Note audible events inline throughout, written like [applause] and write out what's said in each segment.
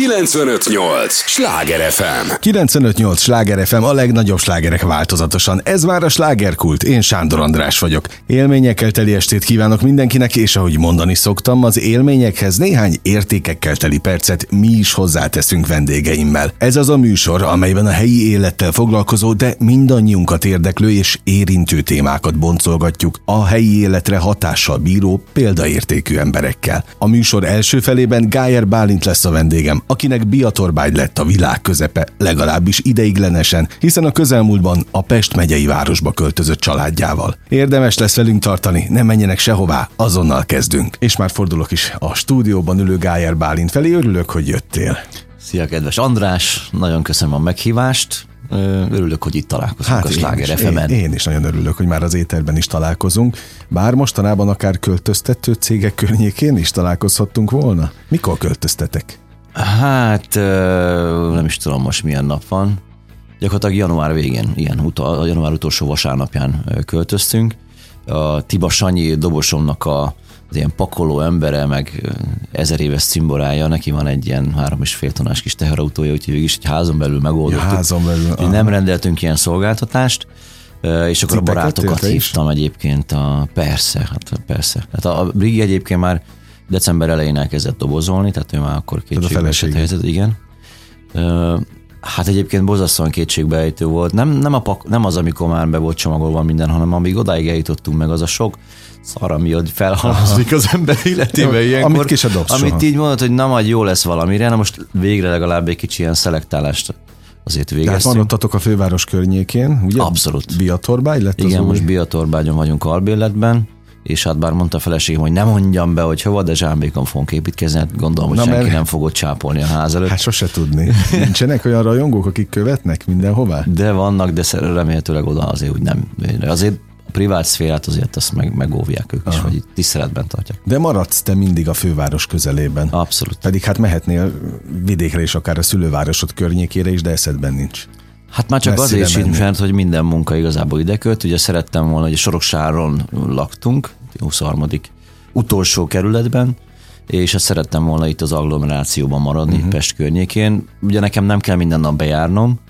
958! Sláger FM! 958! Sláger FM a legnagyobb slágerek változatosan. Ez már a slágerkult. Én Sándor András vagyok. Élményekkel teli estét kívánok mindenkinek, és ahogy mondani szoktam, az élményekhez néhány értékekkel teli percet mi is hozzáteszünk vendégeimmel. Ez az a műsor, amelyben a helyi élettel foglalkozó, de mindannyiunkat érdeklő és érintő témákat boncolgatjuk a helyi életre hatással bíró, példaértékű emberekkel. A műsor első felében Gájer Bálint lesz a vendégem, akinek Biatorbágy lett a világ közepe, legalábbis ideiglenesen, hiszen a közelmúltban a Pest megyei városba költözött családjával. Érdemes lesz velünk tartani, ne menjenek sehová, azonnal kezdünk. És már fordulok is a stúdióban ülő Gájer Bálint felé, örülök, hogy jöttél. Szia, kedves András! Nagyon köszönöm a meghívást. Örülök, hogy itt találkozunk hát a Sláger fm én, én is nagyon örülök, hogy már az éterben is találkozunk. Bár mostanában akár költöztető cégek környékén is találkozhattunk volna. Mikor költöztetek? Hát nem is tudom most milyen nap van. Gyakorlatilag január végén, ilyen a január utolsó vasárnapján költöztünk. A Tiba Sanyi dobosomnak a az ilyen pakoló embere, meg ezer éves cimborája, neki van egy ilyen három és fél tonás kis teherautója, úgyhogy is egy házon belül megoldottuk. Ja, házon belül. Aha. Nem rendeltünk ilyen szolgáltatást, és akkor Cipek a barátokat hívtam is? egyébként. A, persze, hát persze. Hát a, a Brigi egyébként már december elején elkezdett dobozolni, tehát ő már akkor kétségbeesett helyzet, igen. Hát egyébként borzasztóan kétségbeejtő volt. Nem, nem, a pak, nem az, amikor már be volt csomagolva minden, hanem amíg odáig eljutottunk meg, az a sok szar, ami hogy felhalmozik az ember életébe ilyenkor. Amit ki se dobsz Amit soha. így mondod, hogy na majd jó lesz valamire, na most végre legalább egy kicsi ilyen szelektálást azért végeztünk. Tehát maradtatok a főváros környékén, ugye? Abszolút. Biatorbágy lett Igen, az most Biatorbágyon vagyunk albérletben, és hát bár mondta a feleségem, hogy nem mondjam be, hogy hova, de zsámbékon fogunk építkezni, hát gondolom, hogy Na, senki mert... nem fogott csápolni a ház előtt. Hát sose tudni. Nincsenek olyan rajongók, akik követnek mindenhová? De vannak, de remélhetőleg oda azért úgy nem. Azért a privát szférát azért azt meg, megóvják ők is, Aha. vagy tiszteletben tartják. De maradsz te mindig a főváros közelében. Abszolút. Pedig hát mehetnél vidékre is, akár a szülővárosod környékére is, de eszedben nincs. Hát már csak azért sincs, mert hogy minden munka igazából ide költ. Ugye szerettem volna, hogy a Soroksáron laktunk, 23. utolsó kerületben, és ezt szerettem volna itt az agglomerációban maradni, uh-huh. Pest környékén. Ugye nekem nem kell minden nap bejárnom,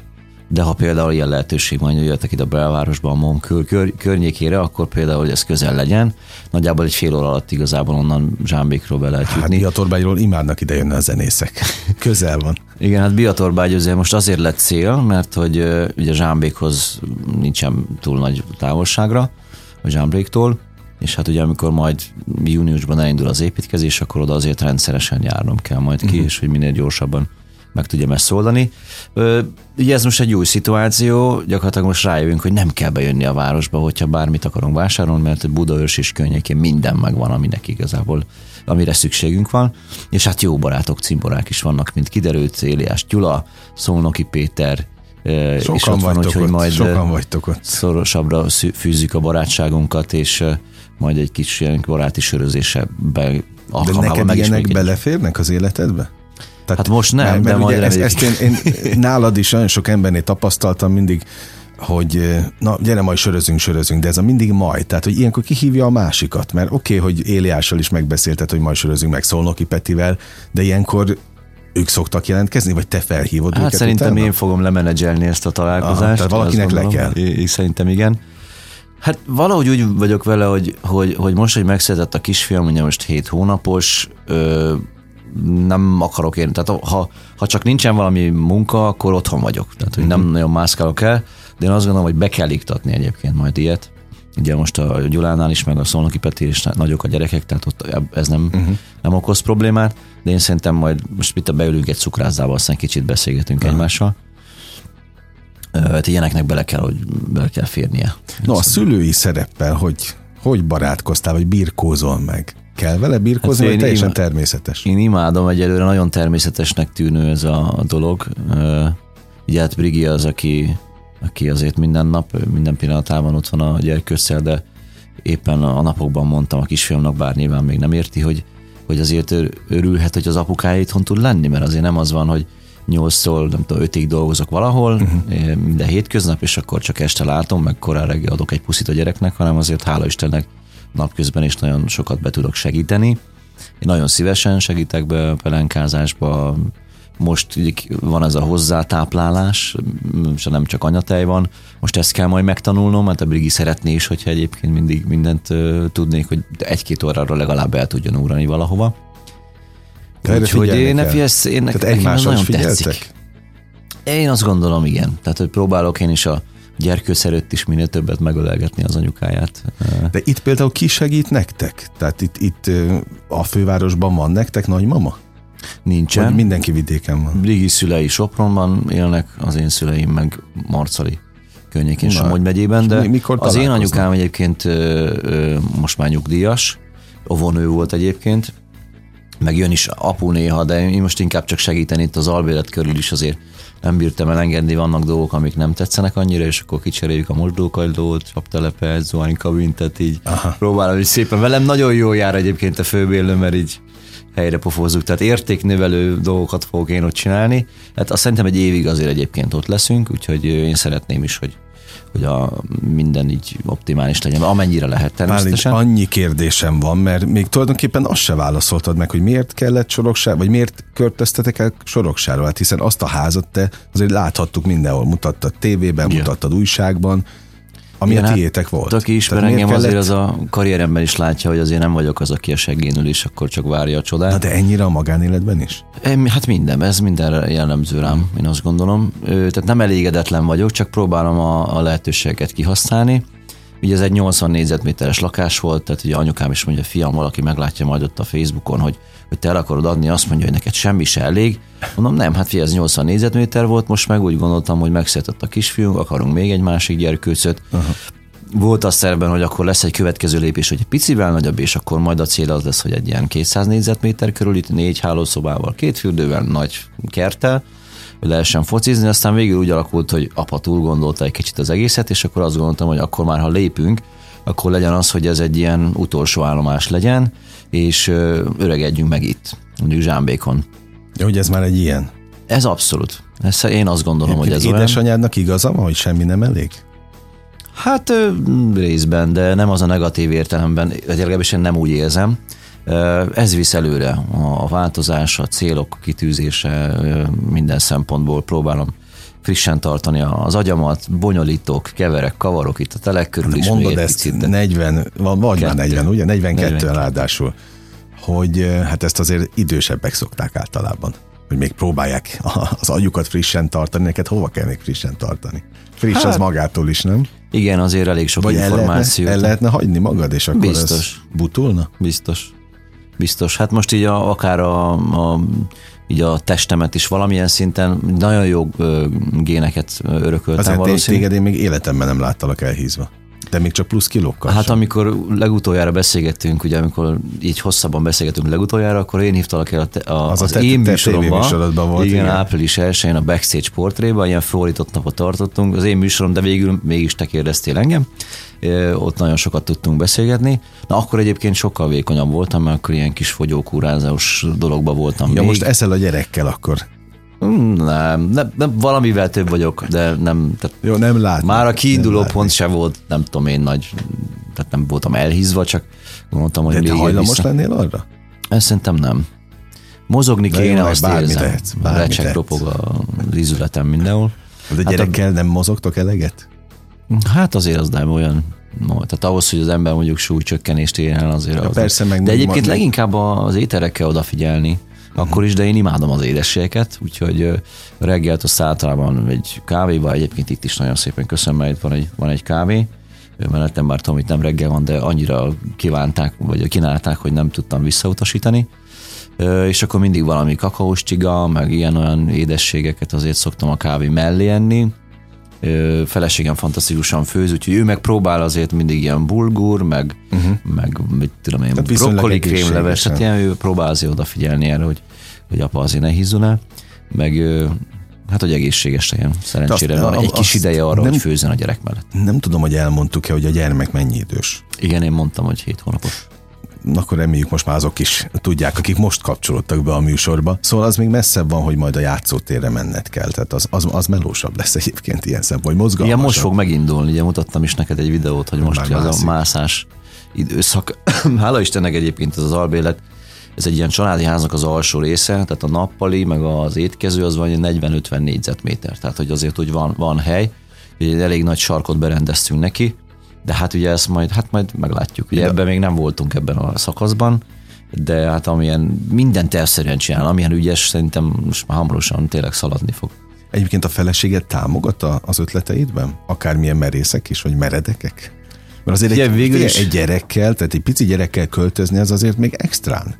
de ha például ilyen lehetőség van, hogy jöttek ide a belvárosba a MOM kör, kör, környékére, akkor például, hogy ez közel legyen. Nagyjából egy fél óra alatt igazából onnan Zsámbékról be lehet jutni. Hát Biatorbágyról imádnak ide jönni a zenészek. [laughs] Közel van. Igen, hát Biatorbágy azért most azért lett cél, mert hogy ugye Zsámbékhoz nincsen túl nagy távolságra, a Zsámbéktól, és hát ugye amikor majd júniusban elindul az építkezés, akkor oda azért rendszeresen járnom kell majd ki, uh-huh. és hogy minél gyorsabban meg tudjam ezt oldani. Ugye ez most egy új szituáció, gyakorlatilag most rájövünk, hogy nem kell bejönni a városba, hogyha bármit akarunk vásárolni, mert Budaörs és környékén minden megvan, aminek igazából amire szükségünk van, és hát jó barátok, cimborák is vannak, mint kiderült, Éliás Gyula, Szolnoki Péter, Sokan és ott van, hogy, hogy majd Sokan vagytok ott. szorosabbra fűzzük a barátságunkat, és majd egy kis ilyen baráti sörözésbe De neked ilyenek beleférnek az életedbe? Tehát, hát most nem, mert, mert de majd ezt, ezt én, én nálad is nagyon sok embernél tapasztaltam mindig, hogy na gyere majd sörözünk, sörözünk, de ez a mindig majd. Tehát, hogy ilyenkor kihívja a másikat, mert oké, okay, hogy Éliással is megbeszélted, hogy majd sörözünk meg Szolnoki Petivel, de ilyenkor ők szoktak jelentkezni, vagy te felhívod hát őket szerintem utána? én fogom lemenedzselni ezt a találkozást. Aha, tehát valakinek le kell. Én, szerintem igen. Hát valahogy úgy vagyok vele, hogy, hogy, hogy most, hogy megszületett a kisfiam, ugye most 7 hónapos, ö, nem akarok én, tehát ha, ha csak nincsen valami munka, akkor otthon vagyok. Tehát, hogy nem mhm. nagyon mászkálok el, de én azt gondolom, hogy be kell iktatni egyébként majd ilyet. Ugye most a Gyulánál is, meg a Szolnoki Peti is nagyok a gyerekek, tehát ott ez nem, uh-huh. nem okoz problémát, de én szerintem majd most itt beülünk egy cukrászával, aztán kicsit beszélgetünk uh-huh. egymással. Hát ilyeneknek bele kell, hogy bele kell férnie. No, a szülői szereppel, hogy hogy barátkoztál, vagy birkózol meg? Kell vele birkózni, hát vagy teljesen ima- természetes? Én imádom, egyelőre nagyon természetesnek tűnő ez a dolog. Ugye hát Brigi az, aki, aki azért minden nap, minden pillanatában ott van a gyerkőccel, de éppen a napokban mondtam a kisfiamnak, bár nyilván még nem érti, hogy, hogy azért örülhet, hogy az apukája itthon tud lenni, mert azért nem az van, hogy 8-tól, nem tudom, 5-ig dolgozok valahol, uh-huh. minden hétköznap, és akkor csak este látom, meg korán reggel adok egy puszit a gyereknek, hanem azért hála Istennek napközben is nagyon sokat be tudok segíteni. Én nagyon szívesen segítek be pelenkázásba, most van ez a hozzátáplálás, és nem csak anyatej van. Most ezt kell majd megtanulnom, mert a Brigi szeretné is, hogyha egyébként mindig mindent tudnék, hogy egy-két órára legalább el tudjon úrani valahova. Úgyhogy én, ezt, én Tehát egymásra nagyon tetszik. Én azt gondolom, igen. Tehát, hogy próbálok én is a gyerkősz előtt is minél többet megölelgetni az anyukáját. De itt például ki segít nektek? Tehát itt, itt a fővárosban van nektek nagymama? Nincsen. Vagy mindenki vidéken van? Brigi szülei Sopronban élnek, az én szüleim meg Marcali környékén, Somogy megyében, de mikor az én anyukám egyébként ö, ö, most már nyugdíjas, ovonő volt egyébként, meg jön is apu néha, de én most inkább csak segíteni itt az albélet körül is azért nem bírtam elengedni, vannak dolgok, amik nem tetszenek annyira, és akkor kicseréljük a mosdókagylót, csaptelepet, zuhany kabintet, így Aha. próbálom, hogy szépen velem nagyon jó jár egyébként a főbélő, mert így helyre pofózzuk, tehát értéknövelő dolgokat fogok én ott csinálni. Hát azt szerintem egy évig azért egyébként ott leszünk, úgyhogy én szeretném is, hogy hogy a minden így optimális legyen, amennyire lehet természetesen. Pálint, annyi kérdésem van, mert még tulajdonképpen azt se válaszoltad meg, hogy miért kellett Soroksár, vagy miért körtöztetek el Soroksáról, hát hiszen azt a házat te azért láthattuk mindenhol, mutattad tévében, Igen. mutattad újságban, ami Igen, a hát tiétek hát, volt. Aki ismer engem kellett... azért az a karrieremben is látja, hogy azért nem vagyok az, aki a seggén ül, és akkor csak várja a csodát. Na de ennyire a magánéletben is? Hát minden, ez minden jellemző rám, én azt gondolom. Tehát nem elégedetlen vagyok, csak próbálom a, a lehetőségeket kihasználni. Ugye ez egy 80 négyzetméteres lakás volt, tehát ugye anyukám is mondja, fiam, valaki meglátja majd ott a Facebookon, hogy, hogy te el akarod adni, azt mondja, hogy neked semmi se elég. Mondom, nem, hát fia, ez 80 négyzetméter volt, most meg úgy gondoltam, hogy megszületett a kisfiunk, akarunk még egy másik gyerkőcöt. Uh-huh. Volt az szerben, hogy akkor lesz egy következő lépés, hogy egy picivel nagyobb, és akkor majd a cél az lesz, hogy egy ilyen 200 négyzetméter körül, itt négy hálószobával, két fürdővel, nagy kertel, hogy lehessen focizni, aztán végül úgy alakult, hogy apa túl gondolta egy kicsit az egészet, és akkor azt gondoltam, hogy akkor már ha lépünk, akkor legyen az, hogy ez egy ilyen utolsó állomás legyen, és öregedjünk meg itt, mondjuk Zsámbékon. De hogy ez már egy ilyen? Ez abszolút. Ezt én azt gondolom, Én, hogy ez édesanyádnak olyan... igaza van, hogy semmi nem elég? Hát részben, de nem az a negatív értelemben, legalábbis én nem úgy érzem. Ez visz előre a változás, a célok kitűzése minden szempontból próbálom frissen tartani az agyamat, bonyolítok, keverek, kavarok itt a telek körül is. Mondod ezt, picit, 40, van, vagy már 40, ugye? 42 40. ráadásul. Hogy hát ezt azért idősebbek szokták általában hogy még próbálják az agyukat frissen tartani, neked hova kell még frissen tartani? Friss hát, az magától is, nem? Igen, azért elég sok Vagy információ. El lehetne, el lehetne hagyni magad, és akkor Biztos. ez butulna? Biztos. Biztos. Hát most így a, akár a, a így a testemet is valamilyen szinten nagyon jó géneket örököltem Azért valószínűleg. téged én még életemben nem láttalak elhízva. De még csak plusz kilókkal Hát sem. amikor legutoljára beszélgettünk, ugye amikor így hosszabban beszélgetünk legutoljára, akkor én hívtalak el a, a, az, az, az én műsoromba. volt. Igen, igen, április 1 a Backstage portréban, ilyen fordított napot tartottunk. Az én műsorom, de végül mégis te kérdeztél engem. Ott nagyon sokat tudtunk beszélgetni. Na akkor egyébként sokkal vékonyabb voltam, mert akkor ilyen kis fogyókúrázós dologba voltam ja, még. most eszel a gyerekkel akkor. Hmm, nem, nem, nem, valamivel több vagyok, de nem. Tehát Jó, nem lát. Már a kiinduló pont se volt, nem tudom én nagy, tehát nem voltam elhízva, csak mondtam, hogy de te hajlamos vissza. lennél arra? Ezt szerintem nem. Mozogni de kéne, jó, azt bármi érzem. Lehet, bármi lehet. ropog az izületem mindenhol. De hát gyerekkel a... nem mozogtok eleget? Hát azért az nem olyan No, tehát ahhoz, hogy az ember mondjuk súlycsökkenést érjen el azért. Ja, az persze, meg de egyébként ma... leginkább az ételekkel odafigyelni akkor is, de én imádom az édességeket, úgyhogy reggelt azt általában egy kávéba, egyébként itt is nagyon szépen köszönöm, mert van egy, van egy kávé, mellettem már tudom, itt nem reggel van, de annyira kívánták, vagy kínálták, hogy nem tudtam visszautasítani. És akkor mindig valami kakaós csiga, meg ilyen-olyan édességeket azért szoktam a kávé mellé enni, feleségem fantasztikusan főz, úgyhogy ő meg próbál azért mindig ilyen bulgur, meg, uh-huh. meg mit tudom én, brokkoli krémleves, tehát ilyen ő próbál azért odafigyelni erre, hogy, hogy apa azért ne hízzon el, meg Hát, hogy egészséges legyen. Szerencsére azt, van egy kis ideje arra, nem, hogy főzzen a gyerek mellett. Nem tudom, hogy elmondtuk-e, hogy a gyermek mennyi idős. Igen, én mondtam, hogy 7 hónapos akkor reméljük most már azok is tudják, akik most kapcsolódtak be a műsorba. Szóval az még messzebb van, hogy majd a játszótérre menned kell. Tehát az, az, az melósabb lesz egyébként ilyen szempont, hogy mozgalmasabb. Igen, most fog megindulni. Ugye mutattam is neked egy videót, hogy most az a mászás időszak. [coughs] Hála Istennek egyébként ez az albélet ez egy ilyen családi háznak az alsó része, tehát a nappali, meg az étkező az van 40-50 négyzetméter, tehát hogy azért úgy van, van hely, egy elég nagy sarkot berendeztünk neki, de hát ugye ezt majd, hát majd meglátjuk. Ugye ebben még nem voltunk ebben a szakaszban, de hát amilyen minden tervszerűen csinál, amilyen ügyes, szerintem most már hamarosan tényleg szaladni fog. Egyébként a feleséget támogat az ötleteidben? Akármilyen merészek is, vagy meredekek? Mert azért egy, végül is... egy gyerekkel, tehát egy pici gyerekkel költözni, az azért még extrán.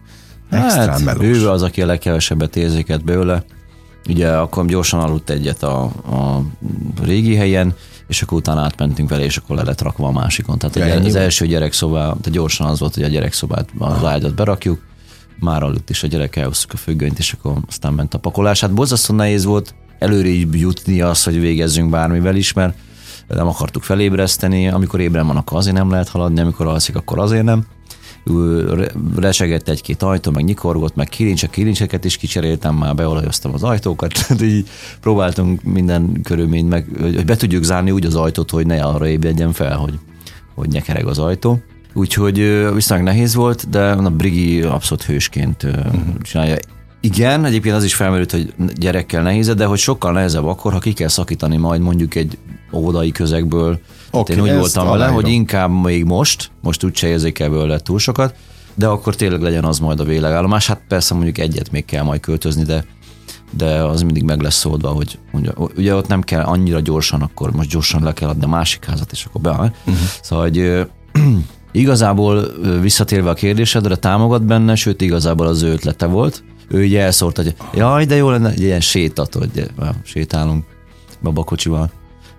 Extrán hát, melós. ő az, aki a legkevesebbet érzéket belőle. Ugye akkor gyorsan aludt egyet a, a régi helyen, és akkor utána átmentünk vele, és akkor le lett rakva a másikon. Tehát ugye az első gyerekszobá, tehát gyorsan az volt, hogy a gyerekszobát, az ágyat berakjuk, már aludt is a gyerek, elhoztuk a függönyt, és akkor aztán ment a pakolás. Hát borzasztó nehéz volt előre így jutni az, hogy végezzünk bármivel is, mert nem akartuk felébreszteni, amikor ébren van, akkor azért nem lehet haladni, amikor alszik, akkor azért nem. Resegett egy-két ajtó, meg nyikorgott, meg kilincsek, kilincseket is kicseréltem, már beolajoztam az ajtókat, [laughs] tehát így próbáltunk minden körülményt meg, hogy be tudjuk zárni úgy az ajtót, hogy ne arra ébredjen fel, hogy, hogy nyekereg az ajtó. Úgyhogy viszonylag nehéz volt, de a Brigi abszolút hősként uh-huh. csinálja. Igen, egyébként az is felmerült, hogy gyerekkel nehéz, de hogy sokkal nehezebb akkor, ha ki kell szakítani majd mondjuk egy óvodai közegből. Okay, én úgy voltam vele, hogy inkább még most, most úgyse érzékel túl sokat, de akkor tényleg legyen az majd a vélegállomás. Hát persze mondjuk egyet még kell majd költözni, de de az mindig meg lesz szódva, hogy mondja, ugye ott nem kell annyira gyorsan, akkor most gyorsan le kell adni a másik házat, és akkor be. Uh-huh. Szóval, hogy [clears throat] igazából visszatérve a kérdésedre, támogat benne, sőt igazából az ő ötlete volt, ő ugye elszólt, hogy jaj, de jó lenne, egy ilyen sétat, hogy sétálunk babakocsival.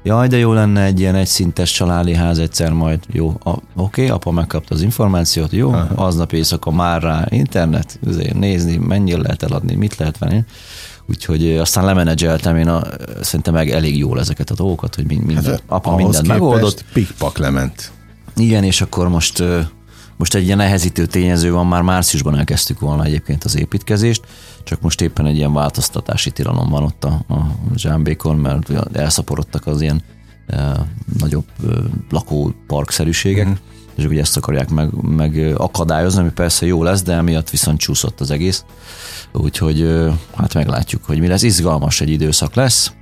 Jaj, de jó lenne egy ilyen egyszintes családi ház egyszer majd. Jó, oké, okay, apa megkapta az információt, jó, Aha. aznap éjszaka már rá internet, azért nézni, mennyire lehet eladni, mit lehet venni. Úgyhogy aztán lemenedzseltem én a, szerintem meg elég jól ezeket a dolgokat, hogy minden, hát, apa mindent megoldott. Pikpak lement. Igen, és akkor most most egy ilyen nehezítő tényező van, már márciusban elkezdtük volna egyébként az építkezést, csak most éppen egy ilyen változtatási tilalom van ott a, a zsámbékon, mert elszaporodtak az ilyen e, nagyobb e, lakóparkszerűségek, uh-huh. és ugye ezt akarják meg, meg akadályozni, ami persze jó lesz, de emiatt viszont csúszott az egész. Úgyhogy e, hát meglátjuk, hogy mi lesz. Izgalmas egy időszak lesz.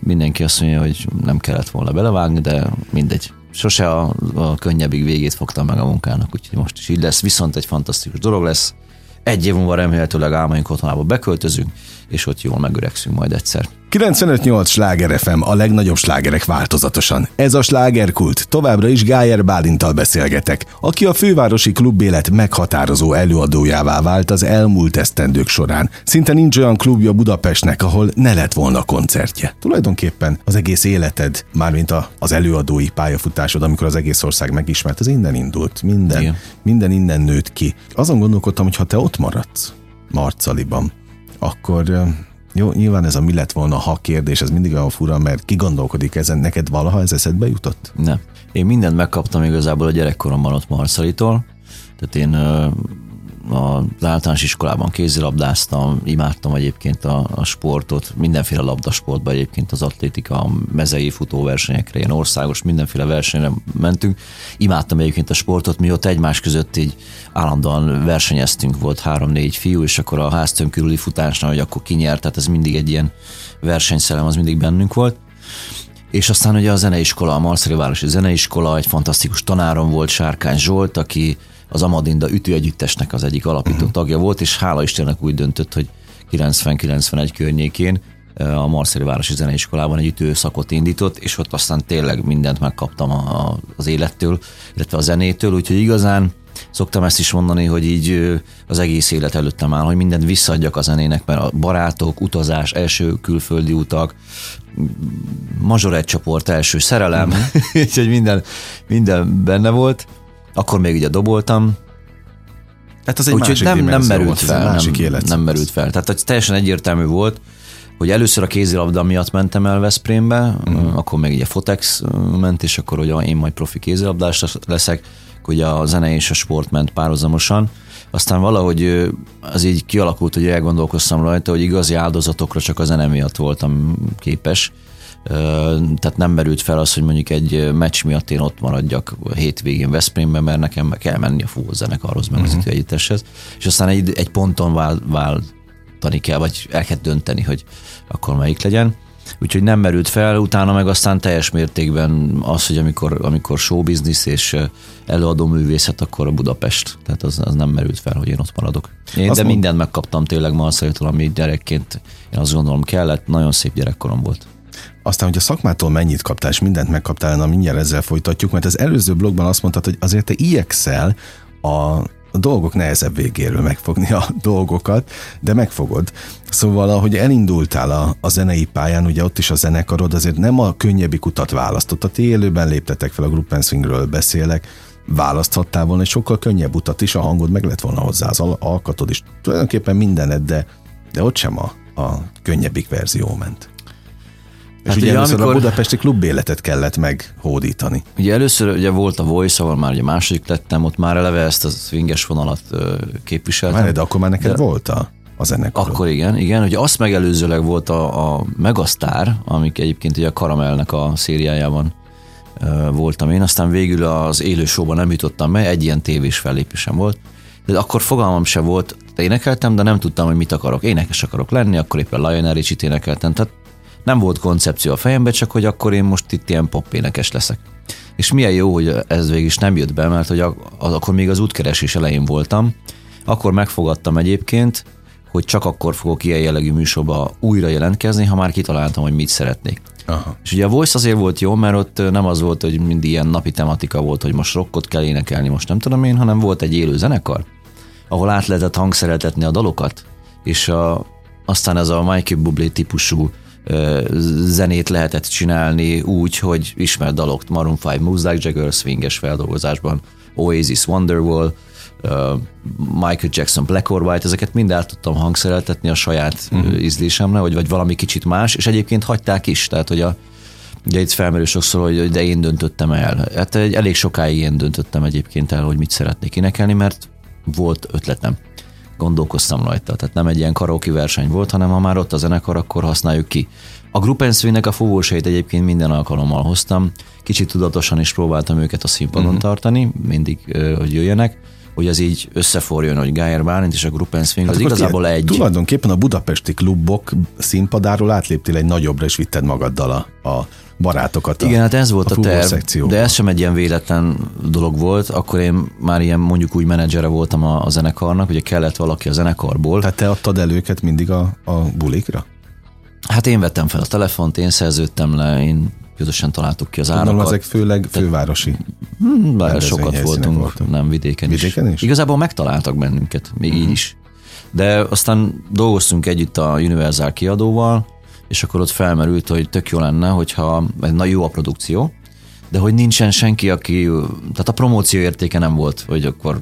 Mindenki azt mondja, hogy nem kellett volna belevágni, de mindegy sose a, a könnyebbig végét fogta meg a munkának, úgyhogy most is így lesz, viszont egy fantasztikus dolog lesz. Egy év múlva remélhetőleg álmaink otthonába beköltözünk, és ott jól megöregszünk majd egyszer. 95-8 sláger FM, a legnagyobb slágerek változatosan. Ez a slágerkult. Továbbra is Gájer Bálintal beszélgetek, aki a fővárosi klubélet meghatározó előadójává vált az elmúlt esztendők során. Szinte nincs olyan klubja Budapestnek, ahol ne lett volna koncertje. Tulajdonképpen az egész életed, mármint a, az előadói pályafutásod, amikor az egész ország megismert, az innen indult. Minden, Igen. minden innen nőtt ki. Azon gondolkodtam, hogy ha te ott maradsz, Marcaliban, akkor jó, nyilván ez a mi lett volna ha kérdés, ez mindig olyan fura, mert ki gondolkodik ezen, neked valaha ez eszedbe jutott? Nem. Én mindent megkaptam igazából a gyerekkoromban ott Marszalitól, tehát én az általános iskolában kézilabdáztam, imádtam egyébként a, a sportot, mindenféle labdasportban egyébként az atlétika, a mezei futóversenyekre, ilyen országos mindenféle versenyre mentünk. Imádtam egyébként a sportot, mi ott egymás között így állandóan versenyeztünk, volt három-négy fiú, és akkor a háztöm körüli futásnál, hogy akkor kinyert, tehát ez mindig egy ilyen versenyszellem, az mindig bennünk volt. És aztán ugye a zeneiskola, a Marszeli Városi Zeneiskola, egy fantasztikus tanárom volt, Sárkány Zsolt, aki az Amadinda ütőegyüttesnek az egyik alapító uh-huh. tagja volt, és hála Istennek úgy döntött, hogy 90-91 környékén a Marszeli Városi Zeneiskolában egy ütőszakot indított, és ott aztán tényleg mindent megkaptam a, az élettől, illetve a zenétől, úgyhogy igazán szoktam ezt is mondani, hogy így az egész élet előttem áll, hogy mindent visszaadjak a zenének, mert a barátok, utazás, első külföldi utak, egy csoport, első szerelem, uh-huh. [laughs] úgyhogy minden, minden benne volt akkor még ugye doboltam, Hát az egy Úgyhogy másik nem, nem merült volt, fel. Másik nem, nem merült fel. Tehát hogy teljesen egyértelmű volt, hogy először a kézilabda miatt mentem el Veszprémbe, uh-huh. akkor még ugye Fotex ment, és akkor hogy én majd profi kézilabdás leszek, hogy a zene és a sport ment párhuzamosan. Aztán valahogy az így kialakult, hogy elgondolkoztam rajta, hogy igazi áldozatokra csak a zene miatt voltam képes, tehát nem merült fel az, hogy mondjuk egy meccs miatt én ott maradjak hétvégén Veszprémben, mert nekem kell menni a fúvózenekarhoz, meg az uh-huh. együtteshez, és aztán egy, egy ponton vál, váltani kell, vagy el kell dönteni, hogy akkor melyik legyen. Úgyhogy nem merült fel, utána meg aztán teljes mértékben az, hogy amikor, amikor showbiznisz és előadó művészet, akkor a Budapest. Tehát az, az nem merült fel, hogy én ott maradok. Én, azt de mond... mindent megkaptam tényleg Marszajtól, ami gyerekként én azt gondolom kellett. Nagyon szép gyerekkorom volt. Aztán, hogy a szakmától mennyit kaptál, és mindent megkaptál, na mindjárt ezzel folytatjuk, mert az előző blogban azt mondtad, hogy azért te igyekszel a a dolgok nehezebb végéről megfogni a [laughs] dolgokat, de megfogod. Szóval, ahogy elindultál a, a zenei pályán, ugye ott is a zenekarod azért nem a könnyebbik utat választott. A ti élőben léptetek fel, a Group Swingről beszélek, választhattál volna egy sokkal könnyebb utat is, a hangod meg lett volna hozzá, az alkatod is, tulajdonképpen mindened, de, de ott sem a, a könnyebbik verzió ment. És hát ugye, ugye amikor, a budapesti klubéletet kellett meghódítani. Ugye először ugye volt a Voice, ahol már ugye második lettem, ott már eleve ezt a swinges vonalat képviseltem. Már, de akkor már neked de, volt a, a zenekar. Akkor igen, igen. Ugye azt megelőzőleg volt a, a Megasztár, amik egyébként ugye a Karamelnek a szériájában voltam én, aztán végül az élő showban nem jutottam be, egy ilyen tévés fellépésem volt, de akkor fogalmam se volt, énekeltem, de nem tudtam, hogy mit akarok. Énekes akarok lenni, akkor éppen Lionel Richie-t énekeltem, tehát nem volt koncepció a fejembe, csak hogy akkor én most itt ilyen pop énekes leszek. És milyen jó, hogy ez végig is nem jött be, mert hogy az, akkor még az útkeresés elején voltam, akkor megfogadtam egyébként, hogy csak akkor fogok ilyen jellegű műsorba újra jelentkezni, ha már kitaláltam, hogy mit szeretnék. Aha. És ugye a Voice azért volt jó, mert ott nem az volt, hogy mindig ilyen napi tematika volt, hogy most rockot kell énekelni, most nem tudom én, hanem volt egy élő zenekar, ahol át lehetett hangszereltetni a dalokat, és a, aztán ez a Michael Bublé típusú zenét lehetett csinálni úgy, hogy ismert dalok, Maroon 5, Moves Like Jagger, swinges feldolgozásban, Oasis, Wonderwall, Michael Jackson, Black or White, ezeket mind el tudtam hangszereltetni a saját uh-huh. ízlésemre, vagy, vagy valami kicsit más, és egyébként hagyták is, tehát hogy a, Ugye itt felmerül sokszor, hogy de én döntöttem el. Hát egy, elég sokáig én döntöttem egyébként el, hogy mit szeretnék énekelni, mert volt ötletem gondolkoztam rajta. Tehát nem egy ilyen karaoke verseny volt, hanem ha már ott a zenekar, akkor használjuk ki. A Group nek a fúvósait egyébként minden alkalommal hoztam. Kicsit tudatosan is próbáltam őket a színpadon uh-huh. tartani, mindig, hogy jöjjenek hogy az így összeforjon, hogy Geyer Bálint és a Group Swing, hát az igazából egy. Tulajdonképpen a budapesti klubok színpadáról átléptél egy nagyobbra, és vitted magaddal a, a barátokat. Igen, hát ez volt a, a terv, de ez sem egy ilyen véletlen dolog volt. Akkor én már ilyen mondjuk úgy menedzsere voltam a, a zenekarnak, ugye kellett valaki a zenekarból. Tehát te adtad el őket mindig a, a bulikra? Hát én vettem fel a telefont, én szerződtem le, én közösen találtuk ki az árakat. Gondolom, ezek főleg fővárosi hmm, Bár sokat voltunk, voltunk, nem vidéken, vidéken is. is. Igazából megtaláltak bennünket, még uh-huh. így is. De aztán dolgoztunk együtt a Universal kiadóval, és akkor ott felmerült, hogy tök jó lenne, hogyha na jó a produkció, de hogy nincsen senki, aki, tehát a promóció értéke nem volt, hogy akkor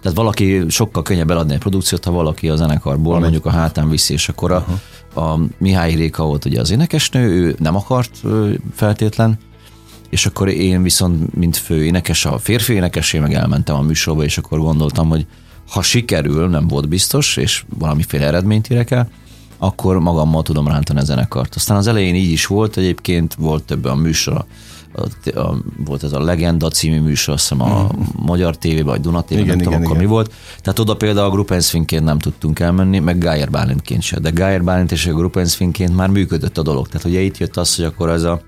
tehát valaki sokkal könnyebb eladni egy produkciót, ha valaki a zenekarból Valami. mondjuk a hátán viszi, és akkor a, a Mihály Réka volt ugye az énekesnő, ő nem akart feltétlen, és akkor én viszont, mint fő énekes, a férfi énekesé meg elmentem a műsorba, és akkor gondoltam, hogy ha sikerül, nem volt biztos, és valamiféle eredményt érek el, akkor magammal tudom rántani a zenekart. Aztán az elején így is volt, egyébként volt több a műsor, a, a, volt ez a Legenda című műsor, azt hiszem a mm. Magyar TV vagy Duna TV, igen, nem tudom, igen, akkor igen. mi volt. Tehát oda például a Gruppensfinként nem tudtunk elmenni, meg Geyer Bálintként se. De Geyer Bálint és a Gruppensfinként már működött a dolog. Tehát ugye itt jött az, hogy akkor ez a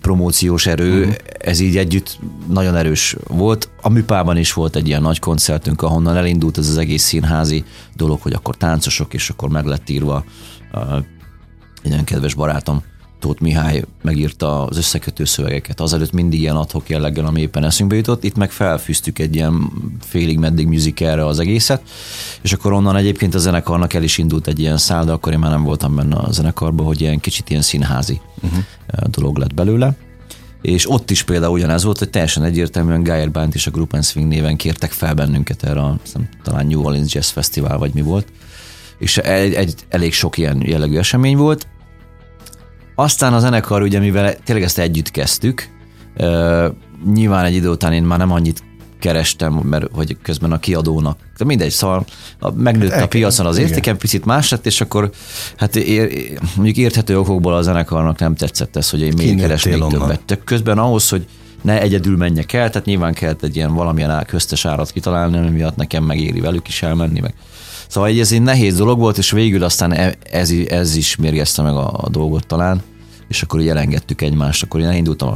promóciós erő, uh-huh. ez így együtt nagyon erős volt. A műpában is volt egy ilyen nagy koncertünk, ahonnan elindult ez az egész színházi dolog, hogy akkor táncosok, és akkor meg lett írva egy olyan kedves barátom, Tóth Mihály megírta az összekötő szövegeket. Azelőtt mindig ilyen adhok jelleggel, ami éppen eszünkbe jutott. Itt meg felfűztük egy ilyen félig meddig musicalre az egészet, és akkor onnan egyébként a zenekarnak el is indult egy ilyen szál, de akkor én már nem voltam benne a zenekarban, hogy ilyen kicsit ilyen színházi uh-huh. dolog lett belőle. És ott is például ugyanez volt, hogy teljesen egyértelműen Geyer Band és a Group and Swing néven kértek fel bennünket erre a, hiszem, talán New Orleans Jazz Festival, vagy mi volt. És egy, egy elég sok ilyen jellegű esemény volt, aztán a zenekar, ugye mivel tényleg ezt együtt kezdtük, uh, nyilván egy idő után én már nem annyit kerestem, mert hogy közben a kiadónak, de mindegy, szóval a, megnőtt Hát a piacon az értékem, picit más lett, és akkor hát ér, mondjuk érthető okokból a zenekarnak nem tetszett ez, hogy én még keresnék többet. De közben ahhoz, hogy ne egyedül menjek el, tehát nyilván kellett egy ilyen valamilyen köztes árat kitalálni, ami miatt nekem megéri velük is elmenni, meg Szóval egy- ez egy nehéz dolog volt, és végül aztán e- ez, ez is mérgezte meg a, a dolgot talán, és akkor így elengedtük egymást. Akkor én elindultam,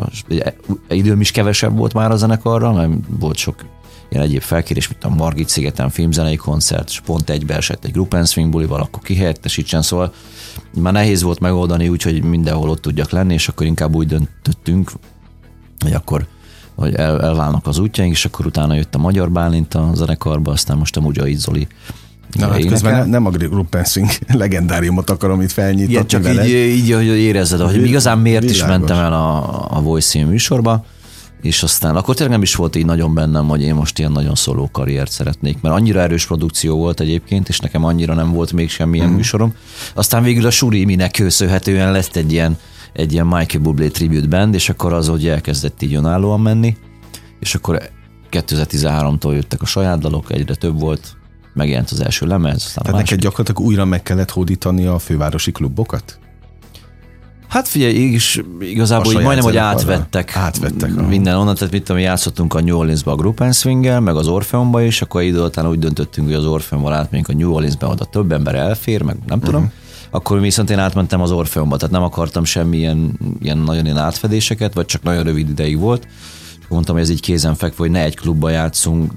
időm is kevesebb volt már a zenekarra, mert volt sok ilyen egyéb felkérés, mint a Margit szigeten filmzenei koncert, és pont egybe esett egy Group and Swing bulival, akkor kihelyettesítsen, szóval már nehéz volt megoldani úgy, hogy mindenhol ott tudjak lenni, és akkor inkább úgy döntöttünk, hogy akkor hogy el, elválnak az útjaink, és akkor utána jött a Magyar Bálint a zenekarba, aztán most a Zoli Na, hát közben ne- nem a Group [laughs] legendáriumot akarom itt felnyitatni Igen, csak így, így, hogy érezzed, hogy igazán miért is világos. mentem el a, a Voice című műsorba, és aztán akkor tényleg nem is volt így nagyon bennem, hogy én most ilyen nagyon szóló karriert szeretnék, mert annyira erős produkció volt egyébként, és nekem annyira nem volt még semmilyen mm. műsorom. Aztán végül a Suriminek köszönhetően lett egy ilyen, egy ilyen Michael Bublé tribute band, és akkor az, hogy elkezdett így önállóan menni, és akkor 2013-tól jöttek a saját dalok, egyre több volt, megjelent az első lemez, aztán Tehát neked gyakorlatilag újra meg kellett hódítani a fővárosi klubokat? Hát figyelj, is, igazából így majdnem, hogy átvettek. Átvettek, aha. Minden onnan, tehát mit tudom, játszottunk a New Orleansba a Group swing meg az Orpheumba is, akkor idő után úgy döntöttünk, hogy az Orpheumban átmegyünk a New Orleansbe, oda több ember elfér, meg nem tudom. Mhm. Akkor viszont én átmentem az Orpheumba, tehát nem akartam semmilyen ilyen nagyon ilyen átfedéseket, vagy csak nagyon rövid ideig volt. Mondtam, hogy ez így kézenfekvő, hogy ne egy klubba játszunk,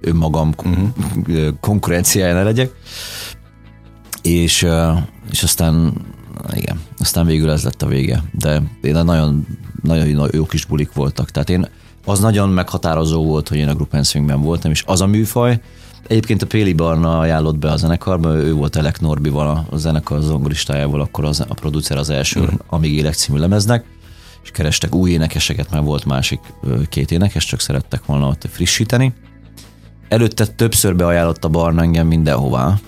önmagam Mhm. uh-huh. konkurenciája ne legyek. És, és aztán igen, aztán végül ez lett a vége. De én nagyon, nagyon jó kis bulik voltak. Tehát én az nagyon meghatározó volt, hogy én a Group and Swingben voltam, és az a műfaj, Egyébként a Péli Barna ajánlott be a zenekarba, ő volt Elek Norbival, a- zenekar zongoristájával, akkor az, a producer az első Mhm. uh-huh. Amíg Élek című lemeznek, és kerestek új énekeseket, mert volt másik két énekes, csak szerettek volna ott frissíteni. Előtte többször beajánlott a Barna engem mindenhová.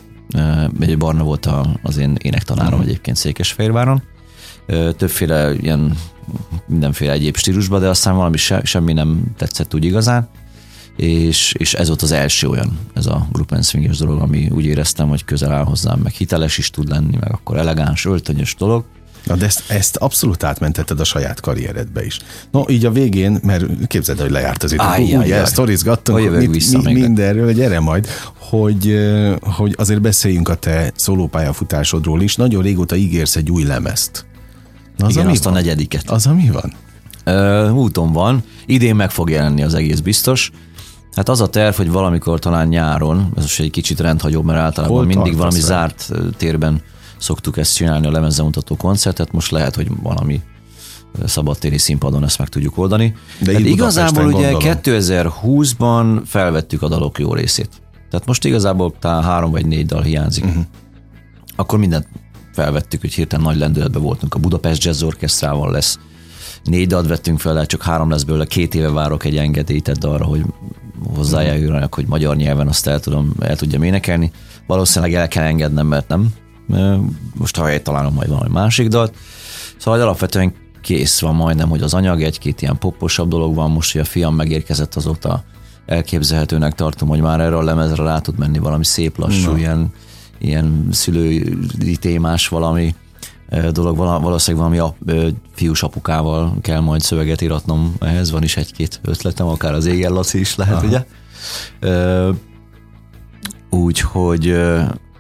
Ugye Barna volt a, az én énektanárom uh-huh. egyébként Székesfehérváron. Többféle ilyen mindenféle egyéb stílusban, de aztán valami se, semmi nem tetszett úgy igazán. És, és ez volt az első olyan, ez a group and swinges dolog, ami úgy éreztem, hogy közel áll hozzám, meg hiteles is tud lenni, meg akkor elegáns, öltönyös dolog. Na, de ezt, ezt abszolút átmentetted a saját karrieredbe is. No, így a végén, mert képzeld, el, hogy lejárt az idő. Áj, áj. sztorizgattunk, mit, mi, mindenről, gyere majd, hogy, hogy azért beszéljünk a te szólópályafutásodról is. Nagyon régóta ígérsz egy új lemezt. Na, az Igen, a azt a van? negyediket. Az a mi van? Ö, úton van, idén meg fog jelenni az egész biztos. Hát az a terv, hogy valamikor talán nyáron, ez most egy kicsit rendhagyó, mert általában Hol mindig valami vele? zárt térben szoktuk ezt csinálni, a lemezzemutató koncertet, most lehet, hogy valami szabadtéri színpadon ezt meg tudjuk oldani. De hát igazából ugye gondolom. 2020-ban felvettük a dalok jó részét. Tehát most igazából talán három vagy négy dal hiányzik. Uh-huh. Akkor mindent felvettük, hogy hirtelen nagy lendületben voltunk. A Budapest Jazz Orchestrával lesz négy dalt vettünk fel, csak három lesz belőle, két éve várok egy engedélyt arra, hogy hozzájáruljanak, hogy magyar nyelven azt el, tudom, el tudjam énekelni. Valószínűleg el kell engednem, mert nem. Most ha helyet találom majd valami másik dalt. Szóval alapvetően kész van majdnem, hogy az anyag, egy-két ilyen popposabb dolog van, most, hogy a fiam megérkezett azóta elképzelhetőnek tartom, hogy már erre a lemezre rá tud menni valami szép lassú, Na. ilyen, ilyen szülői témás valami dolog, valószínűleg valami ö, fiús apukával kell majd szöveget iratnom ehhez, van is egy-két ötletem, akár az égen Laci is lehet, Aha. ugye? Úgyhogy,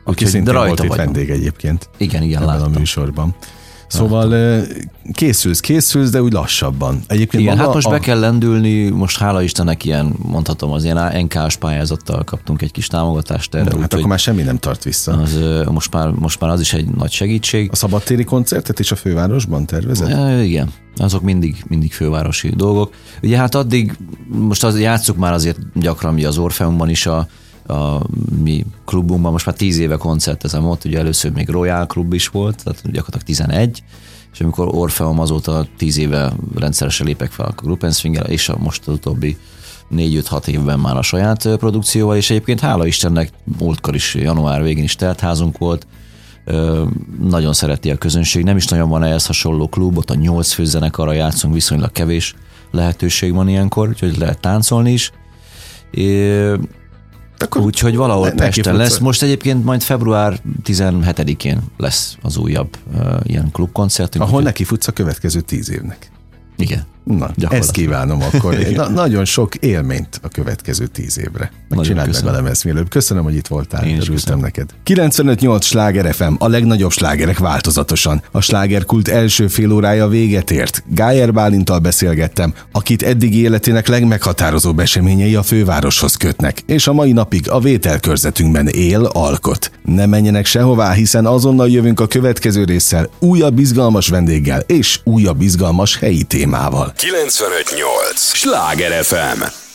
Aki úgyhogy de volt rajta itt vagyunk. vendég egyébként Igen, igen, ebben a láttam. műsorban. Szóval ö, készülsz, készülsz, de úgy lassabban. Egyébként Igen, hát most a... be kell lendülni, most hála Istennek ilyen, mondhatom, az ilyen NK-s pályázattal kaptunk egy kis támogatást erre, Hát úgyhogy akkor már semmi nem tart vissza. az, most, már, most már az is egy nagy segítség. A szabadtéri koncertet is a fővárosban tervezed? E, igen, azok mindig, mindig fővárosi dolgok. Ugye hát addig, most az, játsszuk már azért gyakran mi az Orfeumban is a, a mi klubunkban, most már tíz éve koncertezem ott, ugye először még Royal Klub is volt, tehát gyakorlatilag 11, és amikor Orfeum azóta tíz éve rendszeresen lépek fel a Group and Swing-el, és a most az utóbbi 4-5-6 évben már a saját produkcióval, és egyébként hála Istennek múltkor is, január végén is teltházunk volt, nagyon szereti a közönség, nem is nagyon van ehhez hasonló klub, ott a nyolc főzenekarra játszunk, viszonylag kevés lehetőség van ilyenkor, úgyhogy lehet táncolni is. Úgyhogy valahol ne- Pesten lesz. Most egyébként majd február 17-én lesz az újabb uh, ilyen klubkoncertünk. ahol neki futsz a következő tíz évnek. Igen. Na, ezt kívánom akkor. [laughs] Na, nagyon sok élményt a következő tíz évre. Megcsináld meg a lemez mielőbb. Köszönöm, hogy itt voltál. Én is köszönöm. neked. 95.8 Sláger FM, a legnagyobb slágerek változatosan. A slágerkult első fél órája véget ért. Gájer Bálintal beszélgettem, akit eddig életének legmeghatározóbb eseményei a fővároshoz kötnek, és a mai napig a vételkörzetünkben él, alkot. Ne menjenek sehová, hiszen azonnal jövünk a következő résszel, újabb izgalmas vendéggel és újabb izgalmas helyi témával. 958! Sláger FM!